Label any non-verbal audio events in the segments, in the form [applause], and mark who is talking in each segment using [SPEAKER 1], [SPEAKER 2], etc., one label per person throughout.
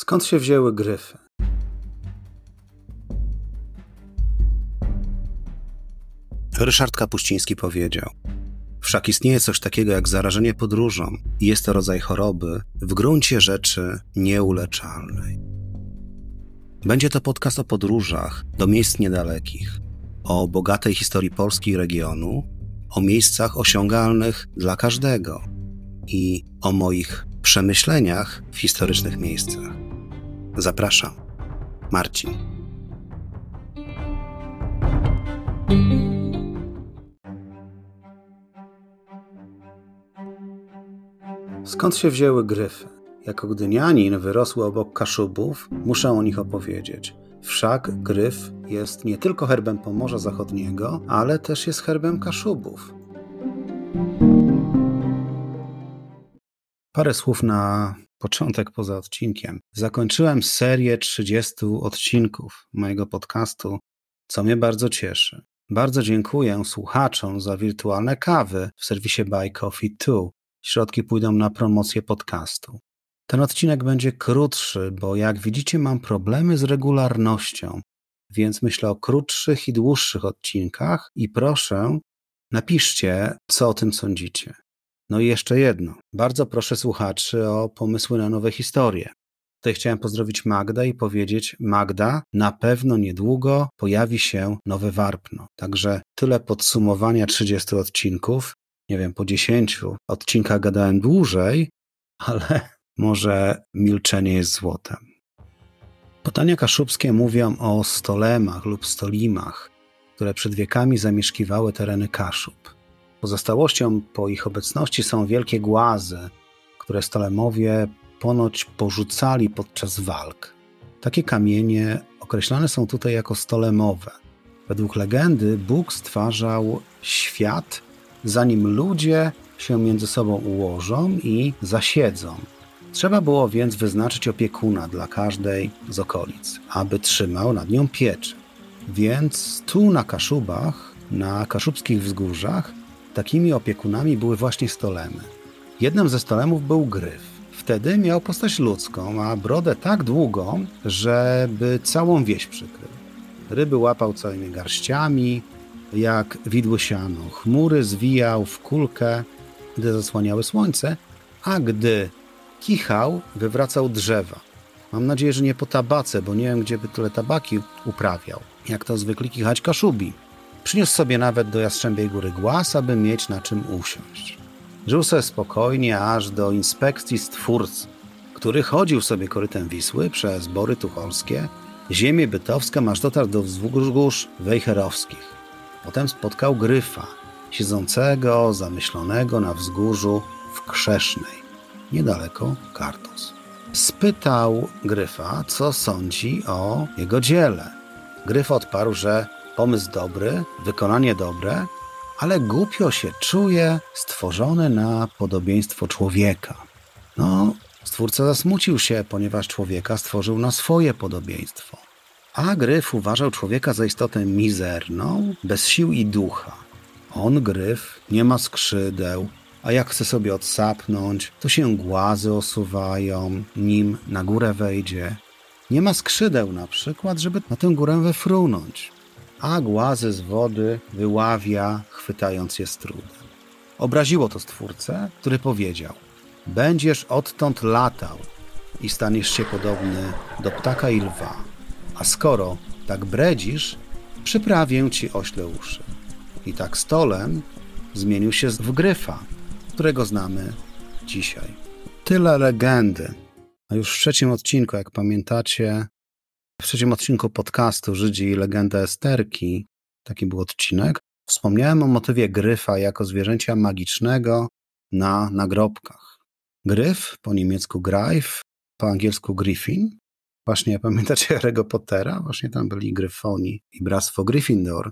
[SPEAKER 1] Skąd się wzięły gryfy? Ryszard Kapuściński powiedział: Wszak istnieje coś takiego jak zarażenie podróżą i jest to rodzaj choroby w gruncie rzeczy nieuleczalnej. Będzie to podcast o podróżach do miejsc niedalekich, o bogatej historii Polski i regionu, o miejscach osiągalnych dla każdego i o moich przemyśleniach w historycznych miejscach. Zapraszam, Marcin. Skąd się wzięły gryfy? Jako gdynianin wyrosły obok Kaszubów, muszę o nich opowiedzieć. Wszak gryf jest nie tylko herbem Pomorza Zachodniego, ale też jest herbem Kaszubów. Parę słów na początek poza odcinkiem. Zakończyłem serię 30 odcinków mojego podcastu, co mnie bardzo cieszy. Bardzo dziękuję słuchaczom za wirtualne kawy w serwisie Buy Coffee 2. Środki pójdą na promocję podcastu. Ten odcinek będzie krótszy, bo jak widzicie, mam problemy z regularnością, więc myślę o krótszych i dłuższych odcinkach i proszę, napiszcie, co o tym sądzicie. No i jeszcze jedno. Bardzo proszę słuchaczy o pomysły na nowe historie. Tutaj chciałem pozdrowić Magdę i powiedzieć: Magda, na pewno niedługo pojawi się nowe warpno. Także tyle podsumowania 30 odcinków. Nie wiem, po 10 odcinkach gadałem dłużej, ale [laughs] może milczenie jest złotem. Podania kaszubskie mówią o stolemach lub stolimach, które przed wiekami zamieszkiwały tereny Kaszub. Pozostałością po ich obecności są wielkie głazy, które stolemowie ponoć porzucali podczas walk. Takie kamienie określane są tutaj jako stolemowe. Według legendy Bóg stwarzał świat, zanim ludzie się między sobą ułożą i zasiedzą. Trzeba było więc wyznaczyć opiekuna dla każdej z okolic, aby trzymał nad nią pieczę. Więc tu na Kaszubach, na kaszubskich wzgórzach, takimi opiekunami były właśnie stolemy. Jednym ze stolemów był gryf. Wtedy miał postać ludzką, a brodę tak długą, żeby całą wieś przykrył. Ryby łapał całymi garściami, jak widły siano. Chmury zwijał w kulkę, gdy zasłaniały słońce, a gdy kichał, wywracał drzewa. Mam nadzieję, że nie po tabace, bo nie wiem, gdzie by tyle tabaki uprawiał. Jak to zwykli kichać kaszubi. Przyniósł sobie nawet do Jastrzębiej Góry głaz, aby mieć na czym usiąść. Żył sobie spokojnie aż do inspekcji stwórcy, który chodził sobie korytem Wisły przez Bory Tucholskie, ziemię bytowską, aż dotarł do wzgórz wejherowskich. Potem spotkał Gryfa, siedzącego, zamyślonego na wzgórzu w Krzesznej, niedaleko Kartus. Spytał Gryfa, co sądzi o jego dziele. Gryf odparł, że pomysł dobry, wykonanie dobre, ale głupio się czuje stworzone na podobieństwo człowieka. No, stwórca zasmucił się, ponieważ człowieka stworzył na swoje podobieństwo. A Gryf uważał człowieka za istotę mizerną, bez sił i ducha. On, Gryf, nie ma skrzydeł, a jak chce sobie odsapnąć, to się głazy osuwają, nim na górę wejdzie. Nie ma skrzydeł na przykład, żeby na tę górę wyfrunąć, a głazy z wody wyławia, chwytając je z trudem. Obraziło to stwórcę, który powiedział: Będziesz odtąd latał i staniesz się podobny do ptaka i lwa. A skoro tak bredzisz, przyprawię ci ośle uszy. I tak stolem zmienił się w gryfa, którego znamy dzisiaj. Tyle legendy. A już w trzecim odcinku, jak pamiętacie, w trzecim odcinku podcastu Żydzi i legenda Esterki, taki był odcinek, wspomniałem o motywie gryfa jako zwierzęcia magicznego na nagrobkach. Gryf, po niemiecku Greif, po angielsku Griffin. Właśnie pamiętacie [laughs] Harry'ego Pottera? Właśnie tam byli gryfoni i bractwo Gryffindor.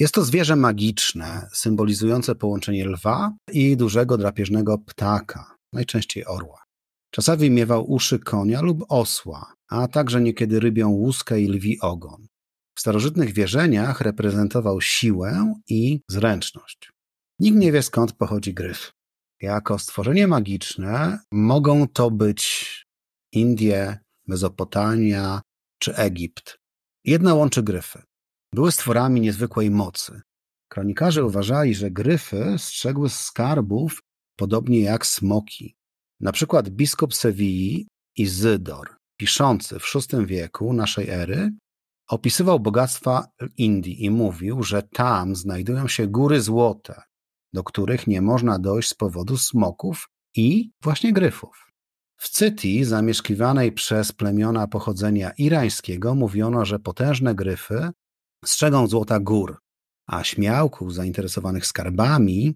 [SPEAKER 1] Jest to zwierzę magiczne, symbolizujące połączenie lwa i dużego drapieżnego ptaka, najczęściej orła. Czasami miewał uszy konia lub osła, a także niekiedy rybią łuskę i lwi ogon. W starożytnych wierzeniach reprezentował siłę i zręczność. Nikt nie wie skąd pochodzi gryf. Jako stworzenie magiczne mogą to być Indie, Mezopotamia czy Egipt. Jedna łączy gryfy. Były stworami niezwykłej mocy. Kronikarze uważali, że gryfy strzegły skarbów podobnie jak smoki. Na przykład biskup Sewilli Izydor, piszący w VI wieku naszej ery, opisywał bogactwa Indii i mówił, że tam znajdują się góry złote, do których nie można dojść z powodu smoków i właśnie gryfów. W Cyti, zamieszkiwanej przez plemiona pochodzenia irańskiego, mówiono, że potężne gryfy strzegą złota gór, a śmiałków zainteresowanych skarbami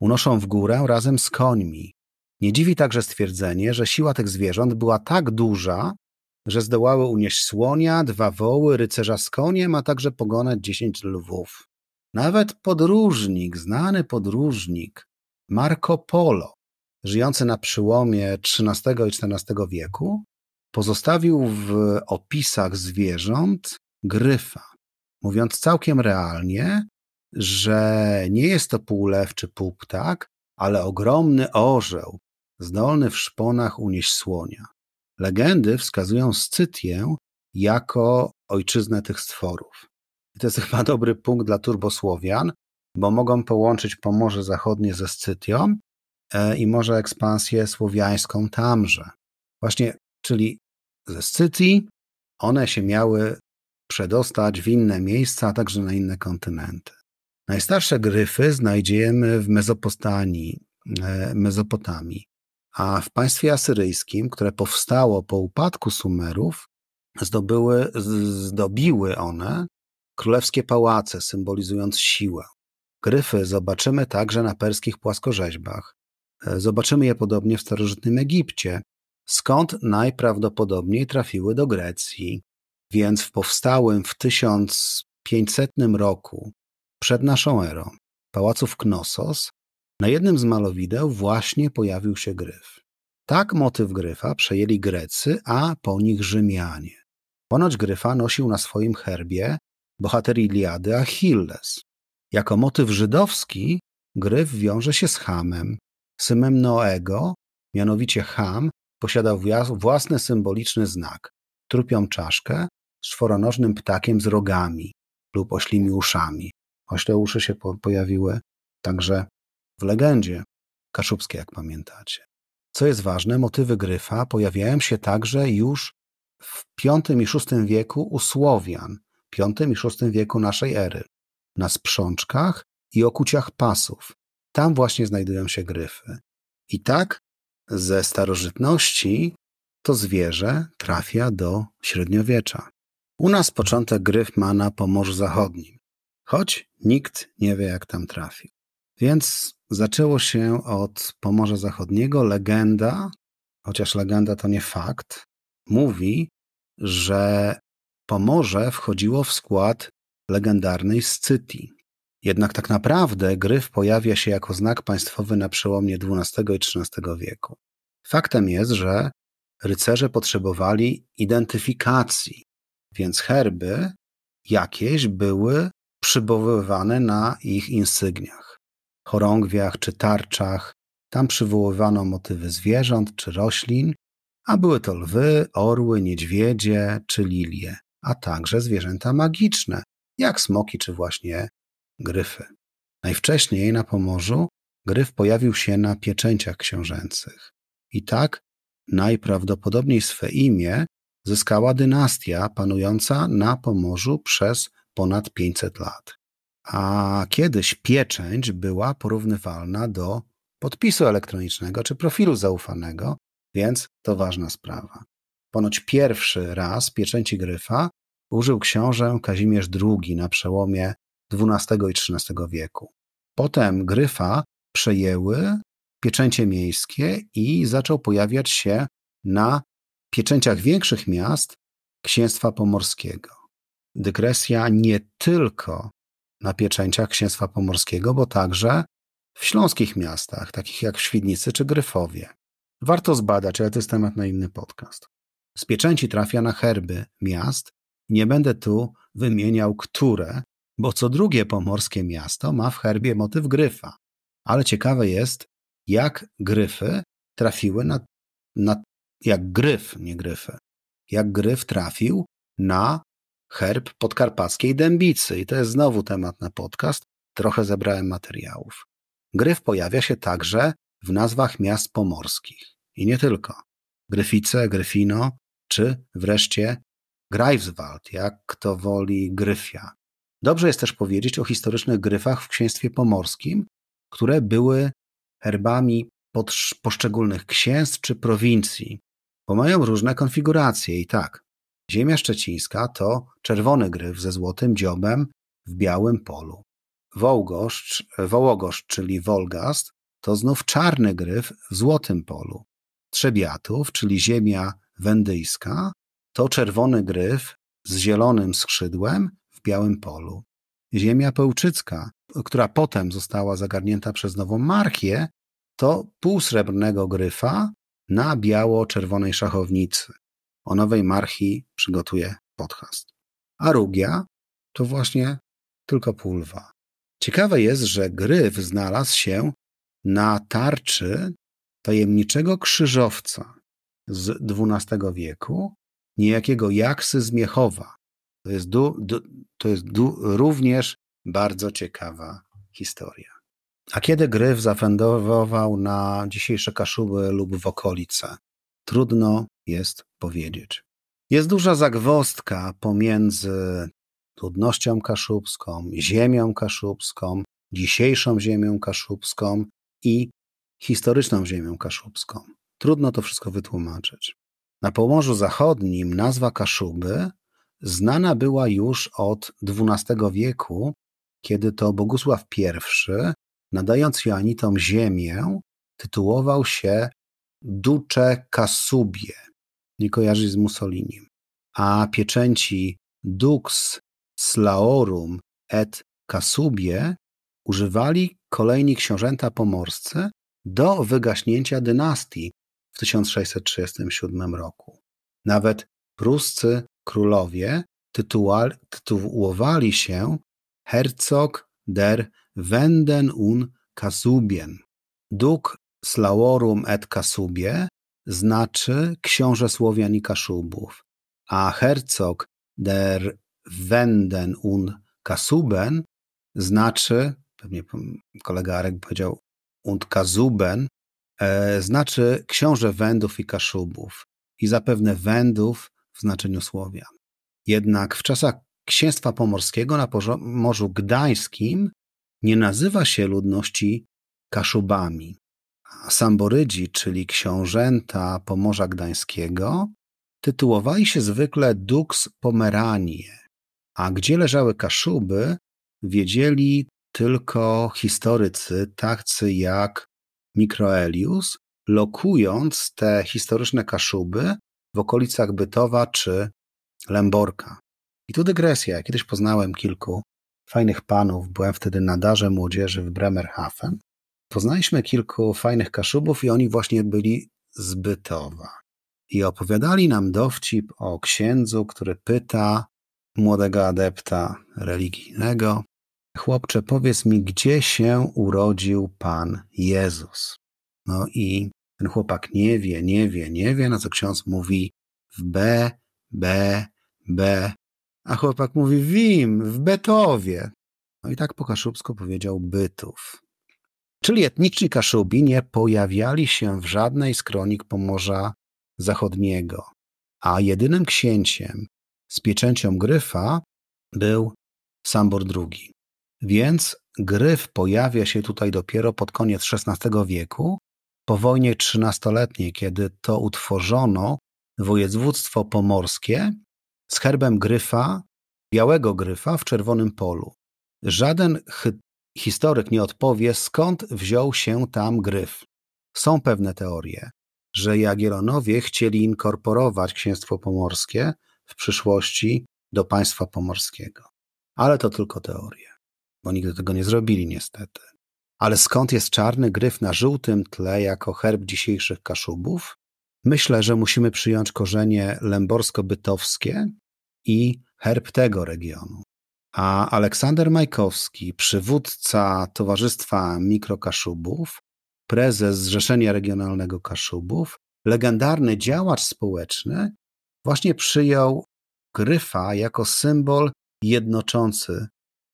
[SPEAKER 1] unoszą w górę razem z końmi. Nie dziwi także stwierdzenie, że siła tych zwierząt była tak duża, że zdołały unieść słonia, dwa woły, rycerza z koniem, a także pogonać dziesięć lwów. Nawet podróżnik, znany podróżnik, Marco Polo, żyjący na przełomie XIII i XIV wieku, pozostawił w opisach zwierząt gryfa, mówiąc całkiem realnie, że nie jest to półlew czy półptak, ale ogromny orzeł, zdolny w szponach unieść słonia. Legendy wskazują Scytię jako ojczyznę tych stworów. I to jest [laughs] chyba dobry punkt dla turbosłowian, bo mogą połączyć Pomorze Zachodnie ze Scytią e, i może ekspansję słowiańską tamże. Właśnie, czyli ze Scytii one się miały przedostać w inne miejsca, a także na inne kontynenty. Najstarsze gryfy znajdziemy w Mezopostanii, e, Mezopotamii, a w państwie asyryjskim, które powstało po upadku Sumerów, zdobyły, zdobiły one królewskie pałace, symbolizując siłę. Gryfy zobaczymy także na perskich płaskorzeźbach. E, zobaczymy je podobnie w starożytnym Egipcie, skąd najprawdopodobniej trafiły do Grecji. Więc w powstałym w 1500 roku przed naszą erą pałacu w Knossos na jednym z malowideł właśnie pojawił się gryf. Tak motyw gryfa przejęli Grecy, a po nich Rzymianie. Ponoć gryfa nosił na swoim herbie bohater Iliady Achilles. Jako motyw żydowski gryf wiąże się z Hamem, synem Noego, mianowicie Ham posiadał własny symboliczny znak trupią czaszkę z czworonożnym ptakiem z rogami lub oślimi uszami. Ośle uszy się po pojawiły także w legendzie kaszubskiej, jak pamiętacie. Co jest ważne, motywy gryfa pojawiają się także już w V i VI wieku u Słowian, V i VI wieku naszej ery, na sprzączkach i okuciach pasów. Tam właśnie znajdują się gryfy. I tak ze starożytności to zwierzę trafia do średniowiecza. U nas początek gryf ma na Pomorzu Zachodnim, choć nikt nie wie, jak tam trafił. Więc zaczęło się od Pomorza Zachodniego. Legenda, chociaż legenda to nie fakt, mówi, że Pomorze wchodziło w skład legendarnej Scytii. Jednak tak naprawdę gryf pojawia się jako znak państwowy na przełomie XII i XIII wieku. Faktem jest, że rycerze potrzebowali identyfikacji, więc herby jakieś były przywoływane na ich insygniach, chorągwiach czy tarczach. Tam przywoływano motywy zwierząt czy roślin, a były to lwy, orły, niedźwiedzie czy lilie, a także zwierzęta magiczne, jak smoki czy właśnie gryfy. Najwcześniej na Pomorzu gryf pojawił się na pieczęciach książęcych. I tak najprawdopodobniej swe imię zyskała dynastia panująca na Pomorzu przez ponad 500 lat. A kiedyś pieczęć była porównywalna do podpisu elektronicznego czy profilu zaufanego, więc to ważna sprawa. Ponoć pierwszy raz pieczęci gryfa użył książę Kazimierz II na przełomie XII i XIII wieku. Potem gryfa przejęły pieczęcie miejskie i zaczął pojawiać się na pieczęciach większych miast księstwa pomorskiego. Dygresja nie tylko na pieczęciach księstwa pomorskiego, bo także w śląskich miastach, takich jak Świdnicy czy Gryfowie. Warto zbadać, ale to jest temat na inny podcast. Z pieczęci trafia na herby miast. Nie będę tu wymieniał, które, bo co drugie pomorskie miasto ma w herbie motyw gryfa. Ale ciekawe jest, jak gryfy trafiły na, na jak gryf, nie gryfy, jak gryf trafił na herb podkarpackiej dębicy. I to jest znowu temat na podcast. Trochę zebrałem materiałów. Gryf pojawia się także w nazwach miast pomorskich. I nie tylko. Gryfice, Gryfino, czy wreszcie Greifswald, jak kto woli Gryfia. Dobrze jest też powiedzieć o historycznych gryfach w księstwie pomorskim, które były herbami poszczególnych księstw czy prowincji, bo mają różne konfiguracje i tak. Ziemia szczecińska to czerwony gryf ze złotym dziobem w białym polu. Wołgoszcz, Wołogoszcz, czyli Wolgast, to znów czarny gryf w złotym polu. Trzebiatów, czyli ziemia wendyjska, to czerwony gryf z zielonym skrzydłem w białym polu. Ziemia pełczycka, która potem została zagarnięta przez nową marchię, to półsrebrnego gryfa na biało-czerwonej szachownicy. O nowej marchii przygotuje podcast. A rugia to właśnie tylko pulwa. Ciekawe jest, że gryf znalazł się na tarczy tajemniczego krzyżowca z XII wieku, niejakiego Jaksy z Miechowa. To jest, du, du, to jest du, również bardzo ciekawa historia. A kiedy gryf zawędrował na dzisiejsze Kaszuby lub w okolice? Trudno jest powiedzieć. Jest duża zagwostka pomiędzy ludnością kaszubską, ziemią kaszubską, dzisiejszą ziemią kaszubską i historyczną ziemią kaszubską. Trudno to wszystko wytłumaczyć. Na Pomorzu Zachodnim nazwa Kaszuby znana była już od XII wieku, kiedy to Bogusław I, nadając Joanitom ziemię, tytułował się Duce Kasubie. Nie kojarzy z Mussolinim. A pieczęci Dux Slaorum et Kasubie używali kolejni książęta pomorscy do wygaśnięcia dynastii w 1637 roku. Nawet pruscy królowie tytułowali się Herzog der Wenden un Kasubien. Duk Slaorum et Kasubie znaczy książę Słowian i Kaszubów, a Herzog der Wenden un Kasuben znaczy, pewnie kolega Arek powiedział und Kazuben, e, znaczy książę Wędów i Kaszubów i zapewne Wędów w znaczeniu Słowian. Jednak w czasach księstwa pomorskiego na Morzu Gdańskim nie nazywa się ludności Kaszubami. Samborydzi, czyli książęta Pomorza Gdańskiego, tytułowali się zwykle Dux Pomeranie, a gdzie leżały Kaszuby, wiedzieli tylko historycy, tacy jak Mikroelius, lokując te historyczne Kaszuby w okolicach Bytowa czy Lęborka. I tu dygresja. Kiedyś poznałem kilku fajnych panów, byłem wtedy na darze młodzieży w Bremerhaven. Poznaliśmy kilku fajnych Kaszubów i oni właśnie byli z Bytowa. I opowiadali nam dowcip o księdzu, który pyta młodego adepta religijnego, chłopcze, powiedz mi, gdzie się urodził Pan Jezus? No i ten chłopak nie wie, nie wie, nie wie, na co ksiądz mówi w B, B, B, a chłopak mówi Wim, w Betowie. No i tak po kaszubsku powiedział Bytów. Czyli etniczni Kaszubi nie pojawiali się w żadnej z kronik Pomorza Zachodniego, a jedynym księciem z pieczęcią gryfa był Sambor II. Więc gryf pojawia się tutaj dopiero pod koniec XVI wieku, po wojnie trzynastoletniej, kiedy to utworzono województwo pomorskie z herbem gryfa, białego gryfa w czerwonym polu. Żaden historyk nie odpowie, skąd wziął się tam gryf. Są pewne teorie, że Jagiellonowie chcieli inkorporować księstwo pomorskie w przyszłości do państwa pomorskiego. Ale to tylko teorie, bo nigdy tego nie zrobili niestety. Ale skąd jest czarny gryf na żółtym tle jako herb dzisiejszych Kaszubów? Myślę, że musimy przyjąć korzenie lęborsko-bytowskie i herb tego regionu. A Aleksander Majkowski, przywódca Towarzystwa Mikrokaszubów, prezes Zrzeszenia Regionalnego Kaszubów, legendarny działacz społeczny, właśnie przyjął gryfa jako symbol jednoczący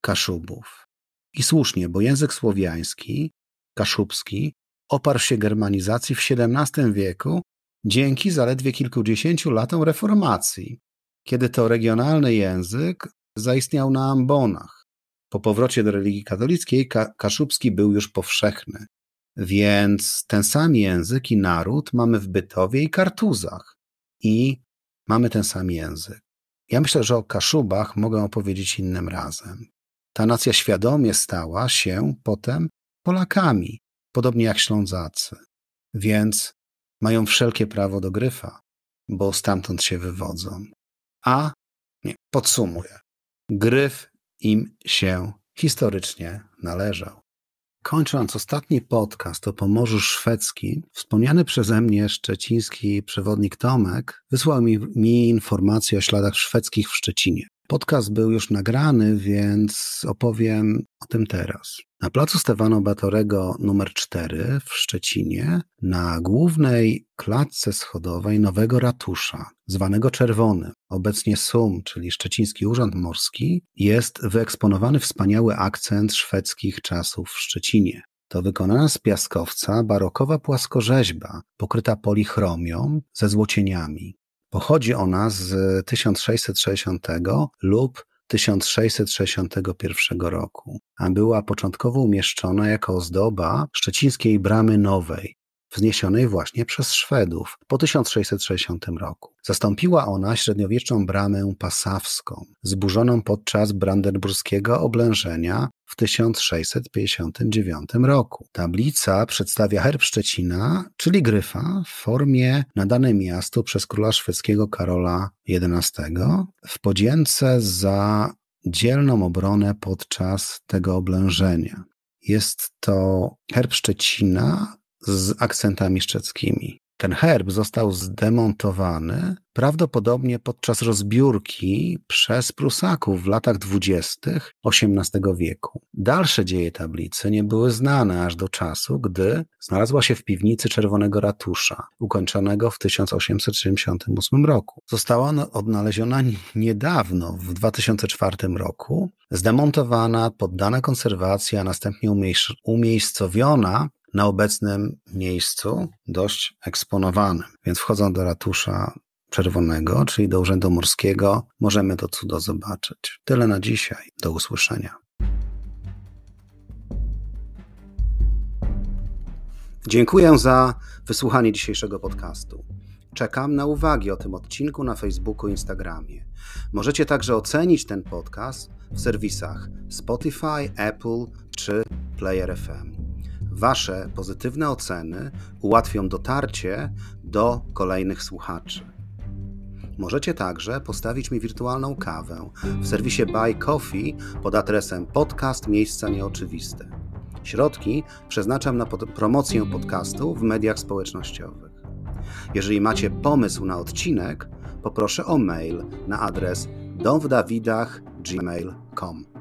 [SPEAKER 1] Kaszubów. I słusznie, bo język słowiański, kaszubski, oparł się germanizacji w XVII wieku dzięki zaledwie kilkudziesięciu latom reformacji, kiedy to regionalny język zaistniał na ambonach. Po powrocie do religii katolickiej kaszubski był już powszechny. Więc ten sam język i naród mamy w Bytowie i Kartuzach. I mamy ten sam język. Ja myślę, że o Kaszubach mogę opowiedzieć innym razem. Ta nacja świadomie stała się potem Polakami, podobnie jak Ślązacy. Więc mają wszelkie prawo do gryfa, bo stamtąd się wywodzą. A, nie, podsumuję. Gryf im się historycznie należał. Kończąc ostatni podcast o Pomorzu Szwedzkim, wspomniany przeze mnie szczeciński przewodnik Tomek wysłał mi, mi informację o śladach szwedzkich w Szczecinie. Podcast był już nagrany, więc opowiem o tym teraz. Na placu Stefano Batorego numer 4 w Szczecinie, na głównej klatce schodowej nowego ratusza, zwanego Czerwonym, obecnie SUM, czyli Szczeciński Urząd Morski, jest wyeksponowany wspaniały akcent szwedzkich czasów w Szczecinie. To wykonana z piaskowca barokowa płaskorzeźba, pokryta polichromią ze złocieniami. Pochodzi ona z 1660 lub 1661 roku, a była początkowo umieszczona jako ozdoba szczecińskiej bramy nowej, wzniesionej właśnie przez Szwedów po 1660 roku. Zastąpiła ona średniowieczną bramę pasawską, zburzoną podczas brandenburskiego oblężenia w 1659 roku. Tablica przedstawia herb Szczecina, czyli gryfa, w formie nadanej miastu przez króla szwedzkiego Karola XI w podzięce za dzielną obronę podczas tego oblężenia. Jest to herb Szczecina z akcentami szczeckimi. Ten herb został zdemontowany prawdopodobnie podczas rozbiórki przez Prusaków w latach dwudziestych XVIII wieku. Dalsze dzieje tablicy nie były znane aż do czasu, gdy znalazła się w piwnicy Czerwonego Ratusza, ukończonego w 1878 roku. Została odnaleziona niedawno, w 2004 roku, zdemontowana, poddana konserwacji, a następnie umiejscowiona na obecnym miejscu, dość eksponowanym. Więc wchodząc do ratusza czerwonego, czyli do Urzędu Morskiego, możemy to cudo zobaczyć. Tyle na dzisiaj. Do usłyszenia. Dziękuję za wysłuchanie dzisiejszego podcastu. Czekam na uwagi o tym odcinku na Facebooku i Instagramie. Możecie także ocenić ten podcast w serwisach Spotify, Apple czy Player FM. Wasze pozytywne oceny ułatwią dotarcie do kolejnych słuchaczy. Możecie także postawić mi wirtualną kawę w serwisie Buy Coffee pod adresem podcast Miejsca Nieoczywiste. Środki przeznaczam na pod promocję podcastu w mediach społecznościowych. Jeżeli macie pomysł na odcinek, poproszę o mail na adres domwdawidach.gmail.com.